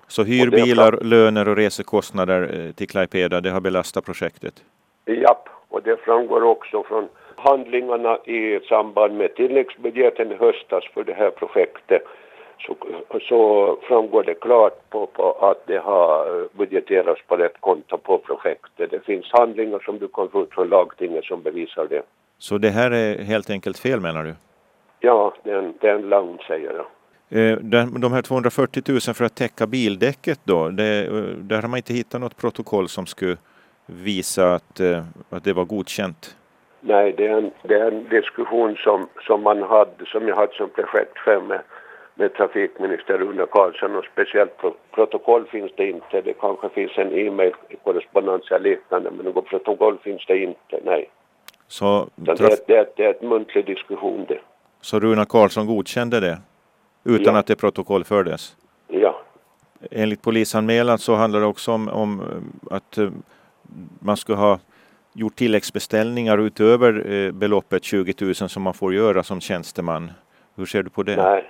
N: Så hyrbilar, löner och resekostnader eh, till Klaipeda, det har belastat projektet?
C: Japp, och det framgår också från handlingarna i samband med tilläggsbudgeten i höstas för det här projektet. Så, så framgår det klart på, på, att det har budgeterats på rätt konto på projektet. Det finns handlingar som du kan få ut från lagtinget som bevisar det.
N: Så det här är helt enkelt fel menar du?
C: Ja, det är en, det är en lögn säger jag.
N: Eh, de här 240 000 för att täcka bildäcket då, det, eh, där har man inte hittat något protokoll som skulle visa att, eh, att det var godkänt?
C: Nej, det är en, det är en diskussion som, som man hade, som jag hade som projektchef med, med trafikminister Rune Karlsson och speciellt pro, protokoll finns det inte. Det kanske finns en e-mail-korrespondens eller liknande men något protokoll finns det inte, nej.
N: Så,
C: det, är, det, är, det är ett muntlig diskussion det.
N: Så Rune Karlsson godkände det? utan ja. att det protokollfördes?
C: Ja.
N: Enligt polisanmälan så handlar det också om, om att eh, man skulle ha gjort tilläggsbeställningar utöver eh, beloppet 20 000 som man får göra som tjänsteman. Hur ser du på det?
C: Nej,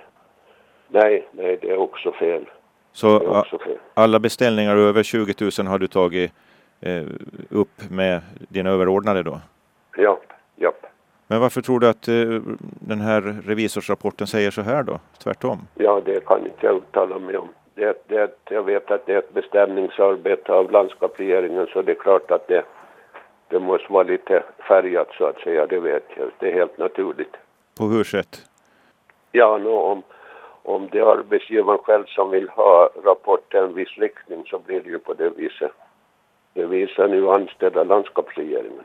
C: nej, nej det är också fel.
N: Så också fel. alla beställningar över 20 000 har du tagit eh, upp med dina överordnade då?
C: Ja, ja.
N: Men varför tror du att eh, den här revisorsrapporten säger så här då? Tvärtom?
C: Ja, det kan inte jag uttala mig om. Det, det, jag vet att det är ett beställningsarbete av landskapsregeringen så det är klart att det, det måste vara lite färgat så att säga, det vet jag. Det är helt naturligt.
N: På hur sätt?
C: Ja, no, om, om det är arbetsgivaren själv som vill ha rapporten i en viss riktning så blir det ju på det viset. Det visar nu anställda landskapsregeringen.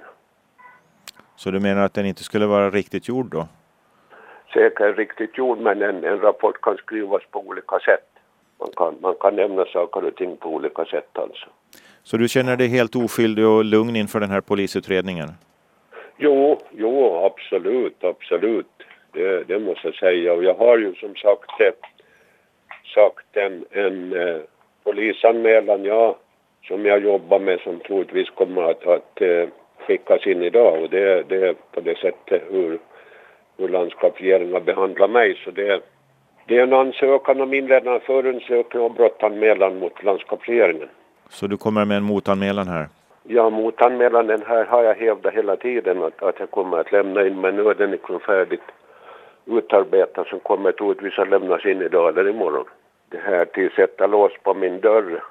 N: Så du menar att den inte skulle vara riktigt gjord då?
C: Säkert riktigt gjord, men en, en rapport kan skrivas på olika sätt. Man kan, man kan nämna saker och ting på olika sätt alltså.
N: Så du känner dig helt oskyldig och lugn inför den här polisutredningen?
C: Jo, jo, absolut, absolut. Det, det måste jag säga. Och jag har ju som sagt, eh, sagt en, en eh, polisanmälan, ja, som jag jobbar med som troligtvis kommer att, att eh, skickas in idag och det, det är på det sättet hur, hur landskapsregeringen behandlar mig. Så det, det är en ansökan om inledande förundersökning och brottanmälan mot landskapsregeringen.
N: Så du kommer med en motanmälan här?
C: Ja, motanmälan den här har jag hävdat hela tiden att, att jag kommer att lämna in men nu är den liksom färdigt utarbetad som kommer troligtvis att lämnas in idag eller imorgon. Det här till sätta lås på min dörr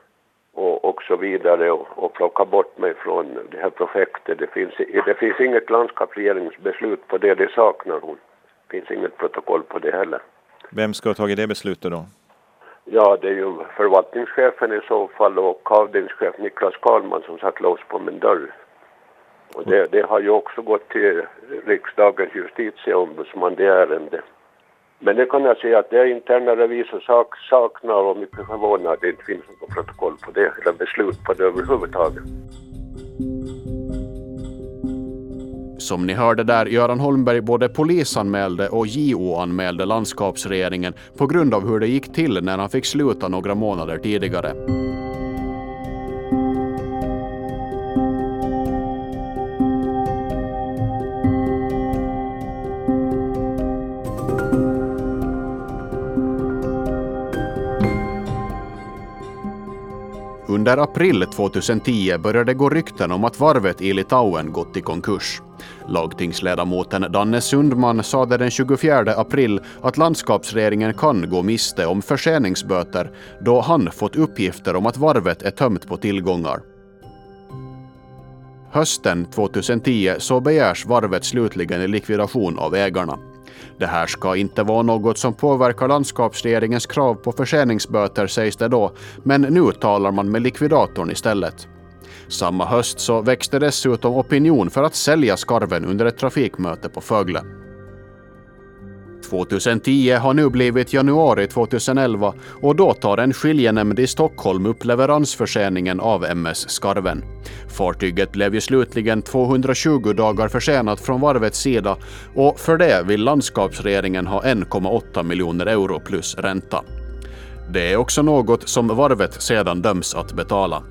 C: och, och så vidare och, och plocka bort mig från det här projektet. Det finns, det finns inget landskapsregeringsbeslut på det, det saknar hon. Det finns inget protokoll på det heller.
N: Vem ska ha tagit det beslutet då?
C: Ja, det är ju förvaltningschefen i så fall och avdelningschef Niklas Karlman som satt lås på min dörr. Och det, det har ju också gått till riksdagens justitieombudsman, det ärendet. Men det kan jag säga att det är interna revisor sak, saknar och mycket förvånad att det inte finns något protokoll på det eller beslut på det överhuvudtaget.
A: Som ni hörde där, Göran Holmberg både polisanmälde och JO-anmälde landskapsregeringen på grund av hur det gick till när han fick sluta några månader tidigare. Under april 2010 började gå rykten om att varvet i Litauen gått i konkurs. Lagtingsledamoten Danne Sundman sade den 24 april att landskapsregeringen kan gå miste om förseningsböter då han fått uppgifter om att varvet är tömt på tillgångar. Hösten 2010 så begärs varvet slutligen i likvidation av ägarna. Det här ska inte vara något som påverkar landskapsregeringens krav på förseningsböter sägs det då, men nu talar man med likvidatorn istället. Samma höst så växte dessutom opinion för att sälja skarven under ett trafikmöte på Fögle. 2010 har nu blivit januari 2011 och då tar en skiljenämnd i Stockholm upp leveransförseningen av MS Skarven. Fartyget blev ju slutligen 220 dagar försenat från varvets sida och för det vill landskapsregeringen ha 1,8 miljoner euro plus ränta. Det är också något som varvet sedan döms att betala.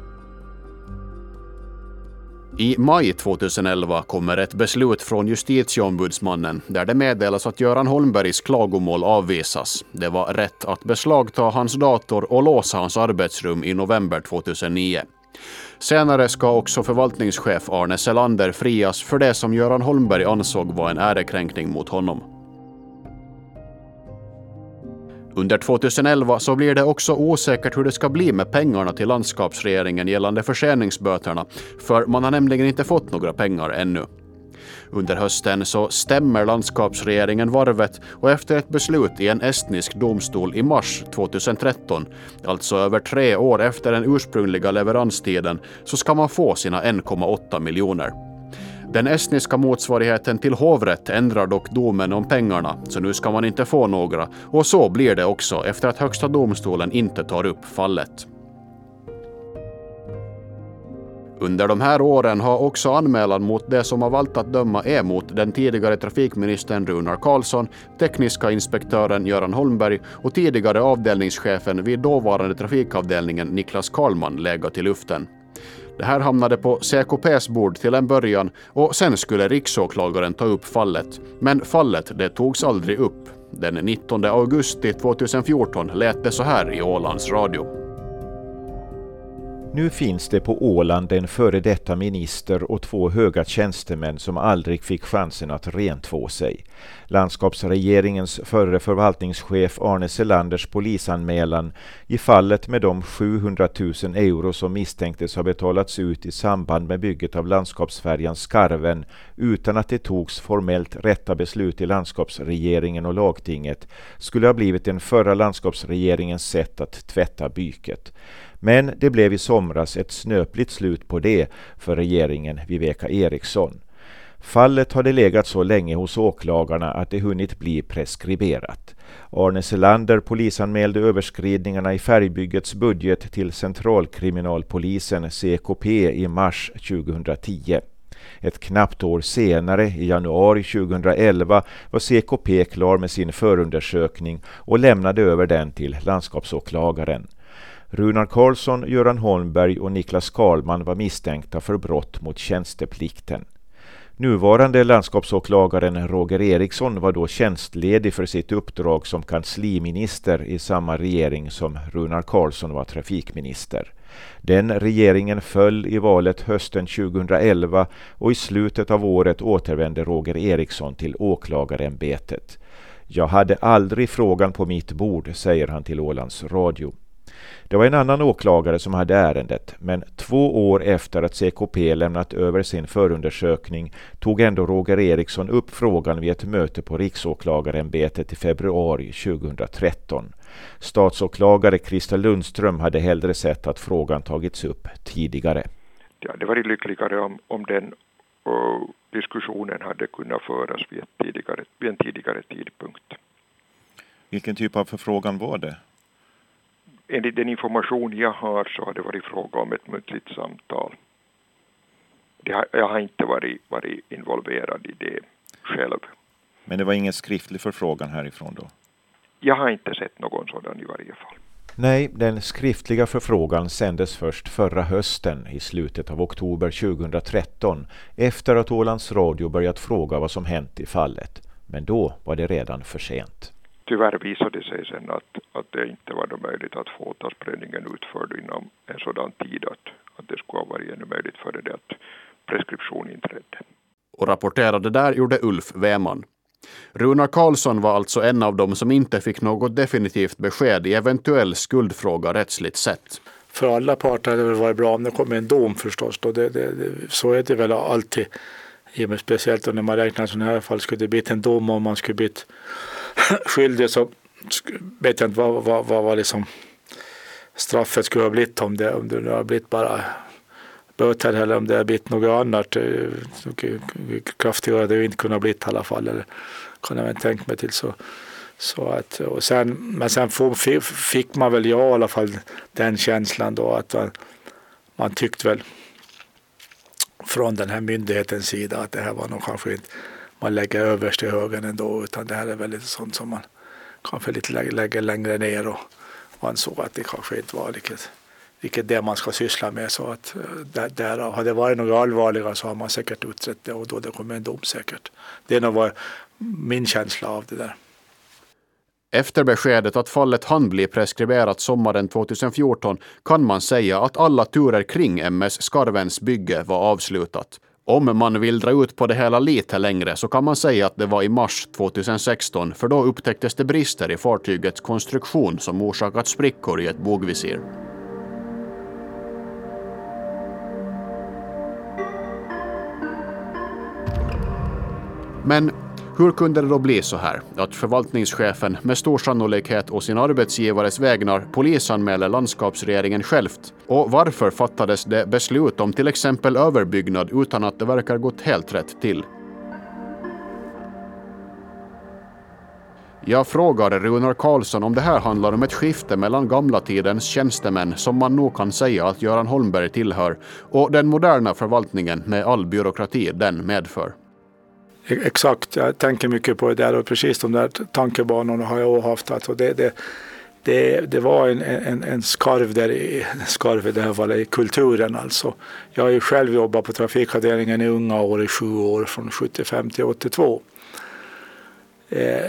A: I maj 2011 kommer ett beslut från justitieombudsmannen där det meddelas att Göran Holmbergs klagomål avvisas. Det var rätt att beslagta hans dator och låsa hans arbetsrum i november 2009. Senare ska också förvaltningschef Arne Selander frias för det som Göran Holmberg ansåg var en ärekränkning mot honom. Under 2011 så blir det också osäkert hur det ska bli med pengarna till landskapsregeringen gällande förseningsböterna, för man har nämligen inte fått några pengar ännu. Under hösten så stämmer landskapsregeringen varvet och efter ett beslut i en estnisk domstol i mars 2013, alltså över tre år efter den ursprungliga leveranstiden, så ska man få sina 1,8 miljoner. Den estniska motsvarigheten till hovrätt ändrar dock domen om pengarna, så nu ska man inte få några. Och så blir det också efter att Högsta domstolen inte tar upp fallet. Under de här åren har också anmälan mot det som av allt att döma är mot den tidigare trafikministern Runar Karlsson, tekniska inspektören Göran Holmberg och tidigare avdelningschefen vid dåvarande trafikavdelningen Niklas Karlman legat i luften. Det här hamnade på CKPs bord till en början och sen skulle riksåklagaren ta upp fallet. Men fallet det togs aldrig upp. Den 19 augusti 2014 lät det så här i Ålands Radio.
D: Nu finns det på Åland en före detta minister och två höga tjänstemän som aldrig fick chansen att rentvå sig. Landskapsregeringens förre förvaltningschef Arne Selanders polisanmälan i fallet med de 700 000 euro som misstänktes ha betalats ut i samband med bygget av landskapsfärjan Skarven utan att det togs formellt rätta beslut i landskapsregeringen och lagtinget skulle ha blivit den förra landskapsregeringens sätt att tvätta byket. Men det blev i somras ett snöpligt slut på det för regeringen Viveka Eriksson. Fallet hade legat så länge hos åklagarna att det hunnit bli preskriberat. Arne Selander polisanmälde överskridningarna i färgbyggets budget till Centralkriminalpolisen CKP i mars 2010. Ett knappt år senare, i januari 2011, var CKP klar med sin förundersökning och lämnade över den till landskapsåklagaren. Runar Karlsson, Göran Holmberg och Niklas Karlman var misstänkta för brott mot tjänsteplikten. Nuvarande landskapsåklagaren Roger Eriksson var då tjänstledig för sitt uppdrag som kansliminister i samma regering som Runar Karlsson var trafikminister. Den regeringen föll i valet hösten 2011 och i slutet av året återvände Roger Eriksson till åklagarämbetet. Jag hade aldrig frågan på mitt bord, säger han till Ålands Radio. Det var en annan åklagare som hade ärendet, men två år efter att CKP lämnat över sin förundersökning tog ändå Roger Eriksson upp frågan vid ett möte på Riksåklagarämbetet i februari 2013. Statsåklagare Christer Lundström hade hellre sett att frågan tagits upp tidigare.
O: Det hade varit lyckligare om, om den och diskussionen hade kunnat föras vid, tidigare, vid en tidigare tidpunkt.
D: Vilken typ av förfrågan var det?
O: Enligt den information jag har så har det varit fråga om ett muntligt samtal. Har, jag har inte varit, varit involverad i det själv.
D: Men det var ingen skriftlig förfrågan härifrån då?
O: Jag har inte sett någon sådan i varje fall.
D: Nej, den skriftliga förfrågan sändes först förra hösten i slutet av oktober 2013 efter att Ålands Radio börjat fråga vad som hänt i fallet. Men då var det redan för sent.
O: Tyvärr visade det sig sen att, att det inte var möjligt att få åtalsprövningen utförd inom en sådan tid att, att det skulle ha varit ännu möjligt före det att preskription inträdde.
A: Och rapporterade där gjorde Ulf Weman. Runar Karlsson var alltså en av dem som inte fick något definitivt besked i eventuell skuldfråga rättsligt sett.
B: För alla parter hade det varit bra om det kom en dom förstås. Då. Det, det, det, så är det väl alltid. speciellt när man räknar i sådana här fall. Skulle det blivit en dom om man skulle blivit skyldig så vet jag inte vad, vad, vad, vad liksom straffet skulle ha blivit om det, om det har blivit bara böter eller om det har blivit något annat. Eh, kraftigare hade det inte kunnat bli i alla fall. Eller kan jag tänka mig till. Så, så att, och sen, men sen fick man väl jag i alla fall den känslan då att man, man tyckte väl från den här myndighetens sida att det här var nog kanske inte man lägger överst i högen ändå utan det här är väl lite sånt som man kanske lite lägger längre ner och ansåg att det kanske inte var riktigt, riktigt det man ska syssla med. Så att eh, där, där har det varit något allvarligare så har man säkert utrett det och då det kommer en dom säkert. Det är nog min känsla av det där.
A: Efter beskedet att fallet hann bli preskriberat sommaren 2014 kan man säga att alla turer kring MS Skarvens bygge var avslutat. Om man vill dra ut på det hela lite längre så kan man säga att det var i mars 2016 för då upptäcktes det brister i fartygets konstruktion som orsakat sprickor i ett bogvisir. Men hur kunde det då bli så här? Att förvaltningschefen med stor sannolikhet och sin arbetsgivares vägnar polisanmäler landskapsregeringen självt? Och varför fattades det beslut om till exempel överbyggnad utan att det verkar gått helt rätt till? Jag frågar Runar Karlsson om det här handlar om ett skifte mellan gamla tidens tjänstemän, som man nog kan säga att Göran Holmberg tillhör, och den moderna förvaltningen med all byråkrati den medför.
B: Exakt, jag tänker mycket på det där och precis de där tankebanorna har jag haft. Alltså det, det, det, det var en, en, en skarv där i, skarv i det här fallet, i kulturen alltså. Jag har ju själv jobbat på trafikavdelningen i unga år i sju år från 75 till 82. Eh,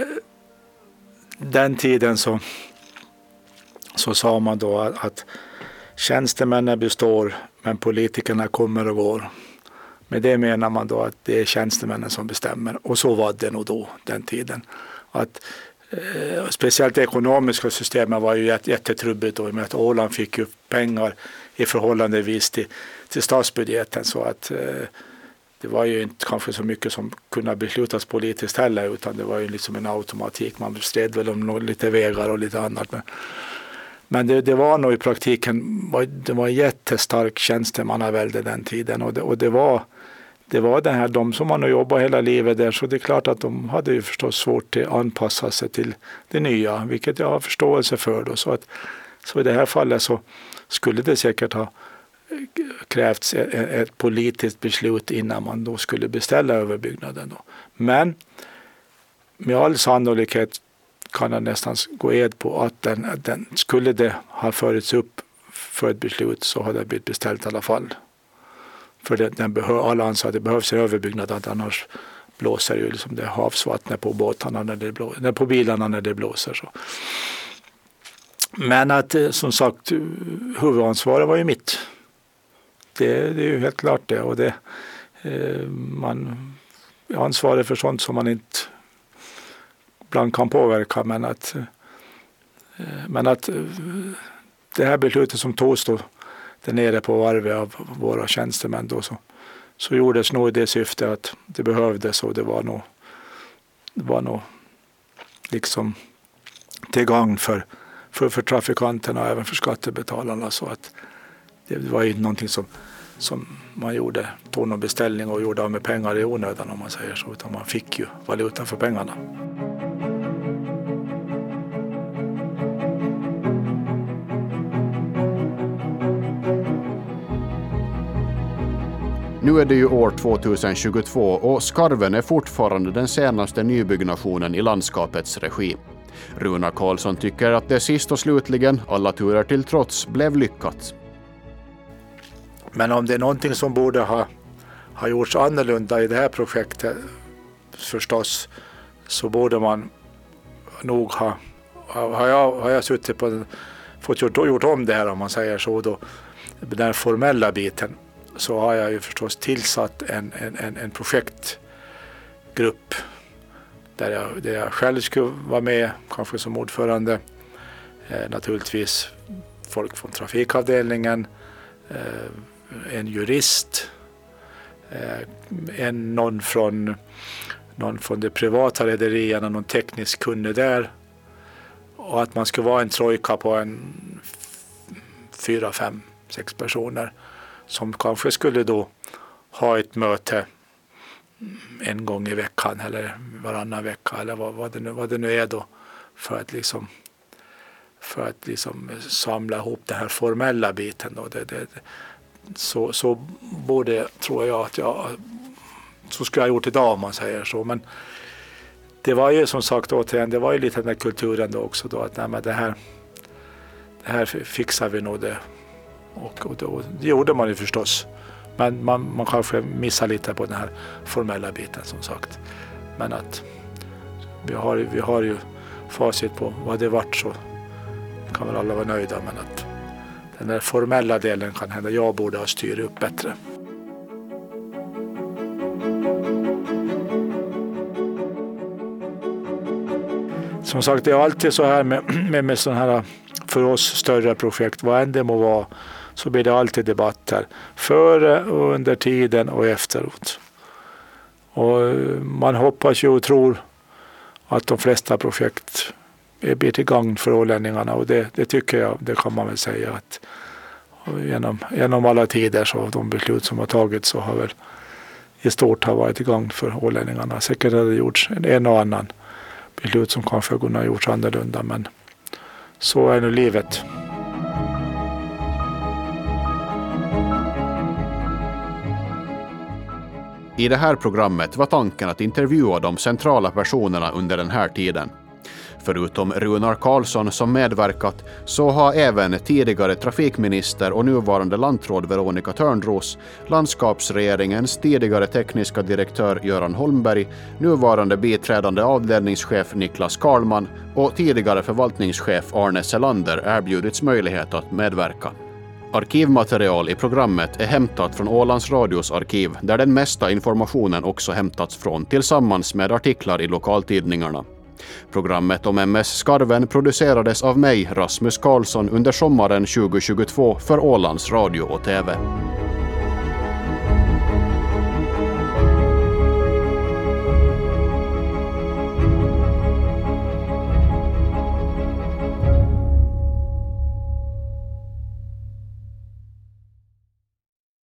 B: den tiden så, så sa man då att, att tjänstemännen består men politikerna kommer och går. Med det menar man då att det är tjänstemännen som bestämmer och så var det nog då, den tiden. Att, eh, speciellt det ekonomiska systemet var ju jättetrubbigt då, med att Åland fick ju pengar i förhållandevis till, till statsbudgeten så att eh, det var ju inte kanske så mycket som kunde beslutas politiskt heller utan det var ju liksom en automatik. Man stred väl om lite vägar och lite annat. Men, men det, det, var nog i praktiken det var en jättestark tjänstemannavälde den tiden och det, och det var det var det här, de som har jobbat hela livet där, så det är klart att de hade ju förstås svårt att anpassa sig till det nya, vilket jag har förståelse för. Då. Så, att, så i det här fallet så skulle det säkert ha eh, krävts ett, ett politiskt beslut innan man då skulle beställa överbyggnaden. Då. Men med all sannolikhet kan jag nästan gå ed på att den, den, skulle det ha förts upp för ett beslut så hade det blivit beställt i alla fall. För den, den behör, alla anser att det behövs en överbyggnad, att annars blåser ju liksom det havsvattnet på båtarna när det blåser, på bilarna när det blåser. Så. Men att eh, som sagt huvudansvaret var ju mitt. Det, det är ju helt klart det. Och det eh, man ansvarar för sånt som man inte ibland kan påverka. Men att, eh, men att eh, det här beslutet som togs då där nere på varvet av våra tjänstemän då så, så gjordes nog i det syfte att det behövdes och det var nog, det var nog liksom till gagn för, för, för trafikanterna och även för skattebetalarna. Så att det var ju någonting som, som man gjorde, tog någon beställning och gjorde av med pengar i onödan om man säger så, utan man fick ju valuta för pengarna.
A: Nu är det ju år 2022 och Skarven är fortfarande den senaste nybyggnationen i landskapets regi. Runa Karlsson tycker att det sist och slutligen, alla turer till trots, blev lyckat.
B: Men om det är någonting som borde ha, ha gjorts annorlunda i det här projektet förstås så borde man nog ha, har, jag, har jag suttit på fått gjort, gjort om det här om man säger så då, den formella biten så har jag ju förstås tillsatt en, en, en, en projektgrupp där jag, där jag själv skulle vara med, kanske som ordförande. Eh, naturligtvis folk från trafikavdelningen, eh, en jurist, eh, en, någon, från, någon från de privata rederierna, någon teknisk kunde där. Och att man skulle vara en trojka på en fyra, fem, sex personer som kanske skulle då ha ett möte en gång i veckan eller varannan vecka eller vad, vad, det, nu, vad det nu är då för att liksom för att liksom samla ihop den här formella biten. Då. Det, det, så, så borde, tror jag att jag, så skulle jag ha gjort idag om man säger så. Men det var ju som sagt återigen, det var ju lite den där kulturen då också då att nej, men det här, det här fixar vi nog det. Och, och, och det gjorde man ju förstås. Men man, man kanske missar lite på den här formella biten som sagt. Men att vi har, vi har ju facit på vad det vart så kan väl alla vara nöjda. Men att den där formella delen kan hända jag borde ha styrt upp bättre. Som sagt, det är alltid så här med, med, med sådana här för oss större projekt, vad än det må vara, så blir det alltid debatter. Före, och under tiden och efteråt. Och eh, man hoppas ju och tror att de flesta projekt blir till gagn för ålänningarna och det, det tycker jag, det kan man väl säga att genom, genom alla tider så de beslut som har tagits så har väl i stort har varit till gagn för ålänningarna. Säkert har det gjorts en och annan beslut som kanske kunde ha gjorts annorlunda men så är nu livet.
A: I det här programmet var tanken att intervjua de centrala personerna under den här tiden. Förutom Runar Karlsson som medverkat så har även tidigare trafikminister och nuvarande lantråd Veronica Törnros, landskapsregeringens tidigare tekniska direktör Göran Holmberg, nuvarande biträdande avdelningschef Niklas Karlman och tidigare förvaltningschef Arne Selander erbjudits möjlighet att medverka. Arkivmaterial i programmet är hämtat från Ålands Radios arkiv där den mesta informationen också hämtats från tillsammans med artiklar i lokaltidningarna. Programmet om MS Skarven producerades av mig, Rasmus Karlsson, under sommaren 2022 för Ålands Radio och TV.